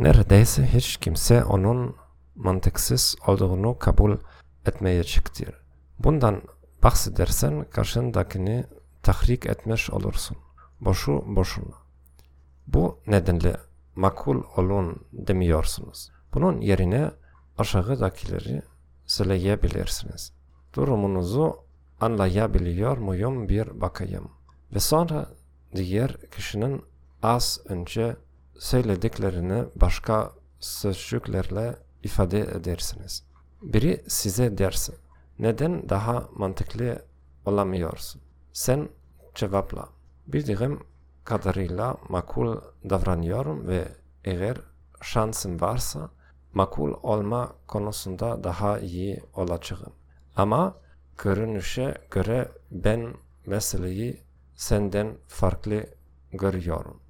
neredeyse hiç kimse onun mantıksız olduğunu kabul etmeyecektir. Bundan bahsedersen karşındakini tahrik etmiş olursun. Boşu boşuna. Bu nedenle makul olun demiyorsunuz. Bunun yerine aşağıdakileri söyleyebilirsiniz. Durumunuzu anlayabiliyor muyum bir bakayım. Ve sonra diğer kişinin az önce söylediklerini başka sözcüklerle ifade edersiniz. Biri size derse, neden daha mantıklı olamıyorsun? Sen cevapla. Bildiğim kadarıyla makul davranıyorum ve eğer şansım varsa makul olma konusunda daha iyi olacağım. Ama görünüşe göre ben meseleyi senden farklı görüyorum.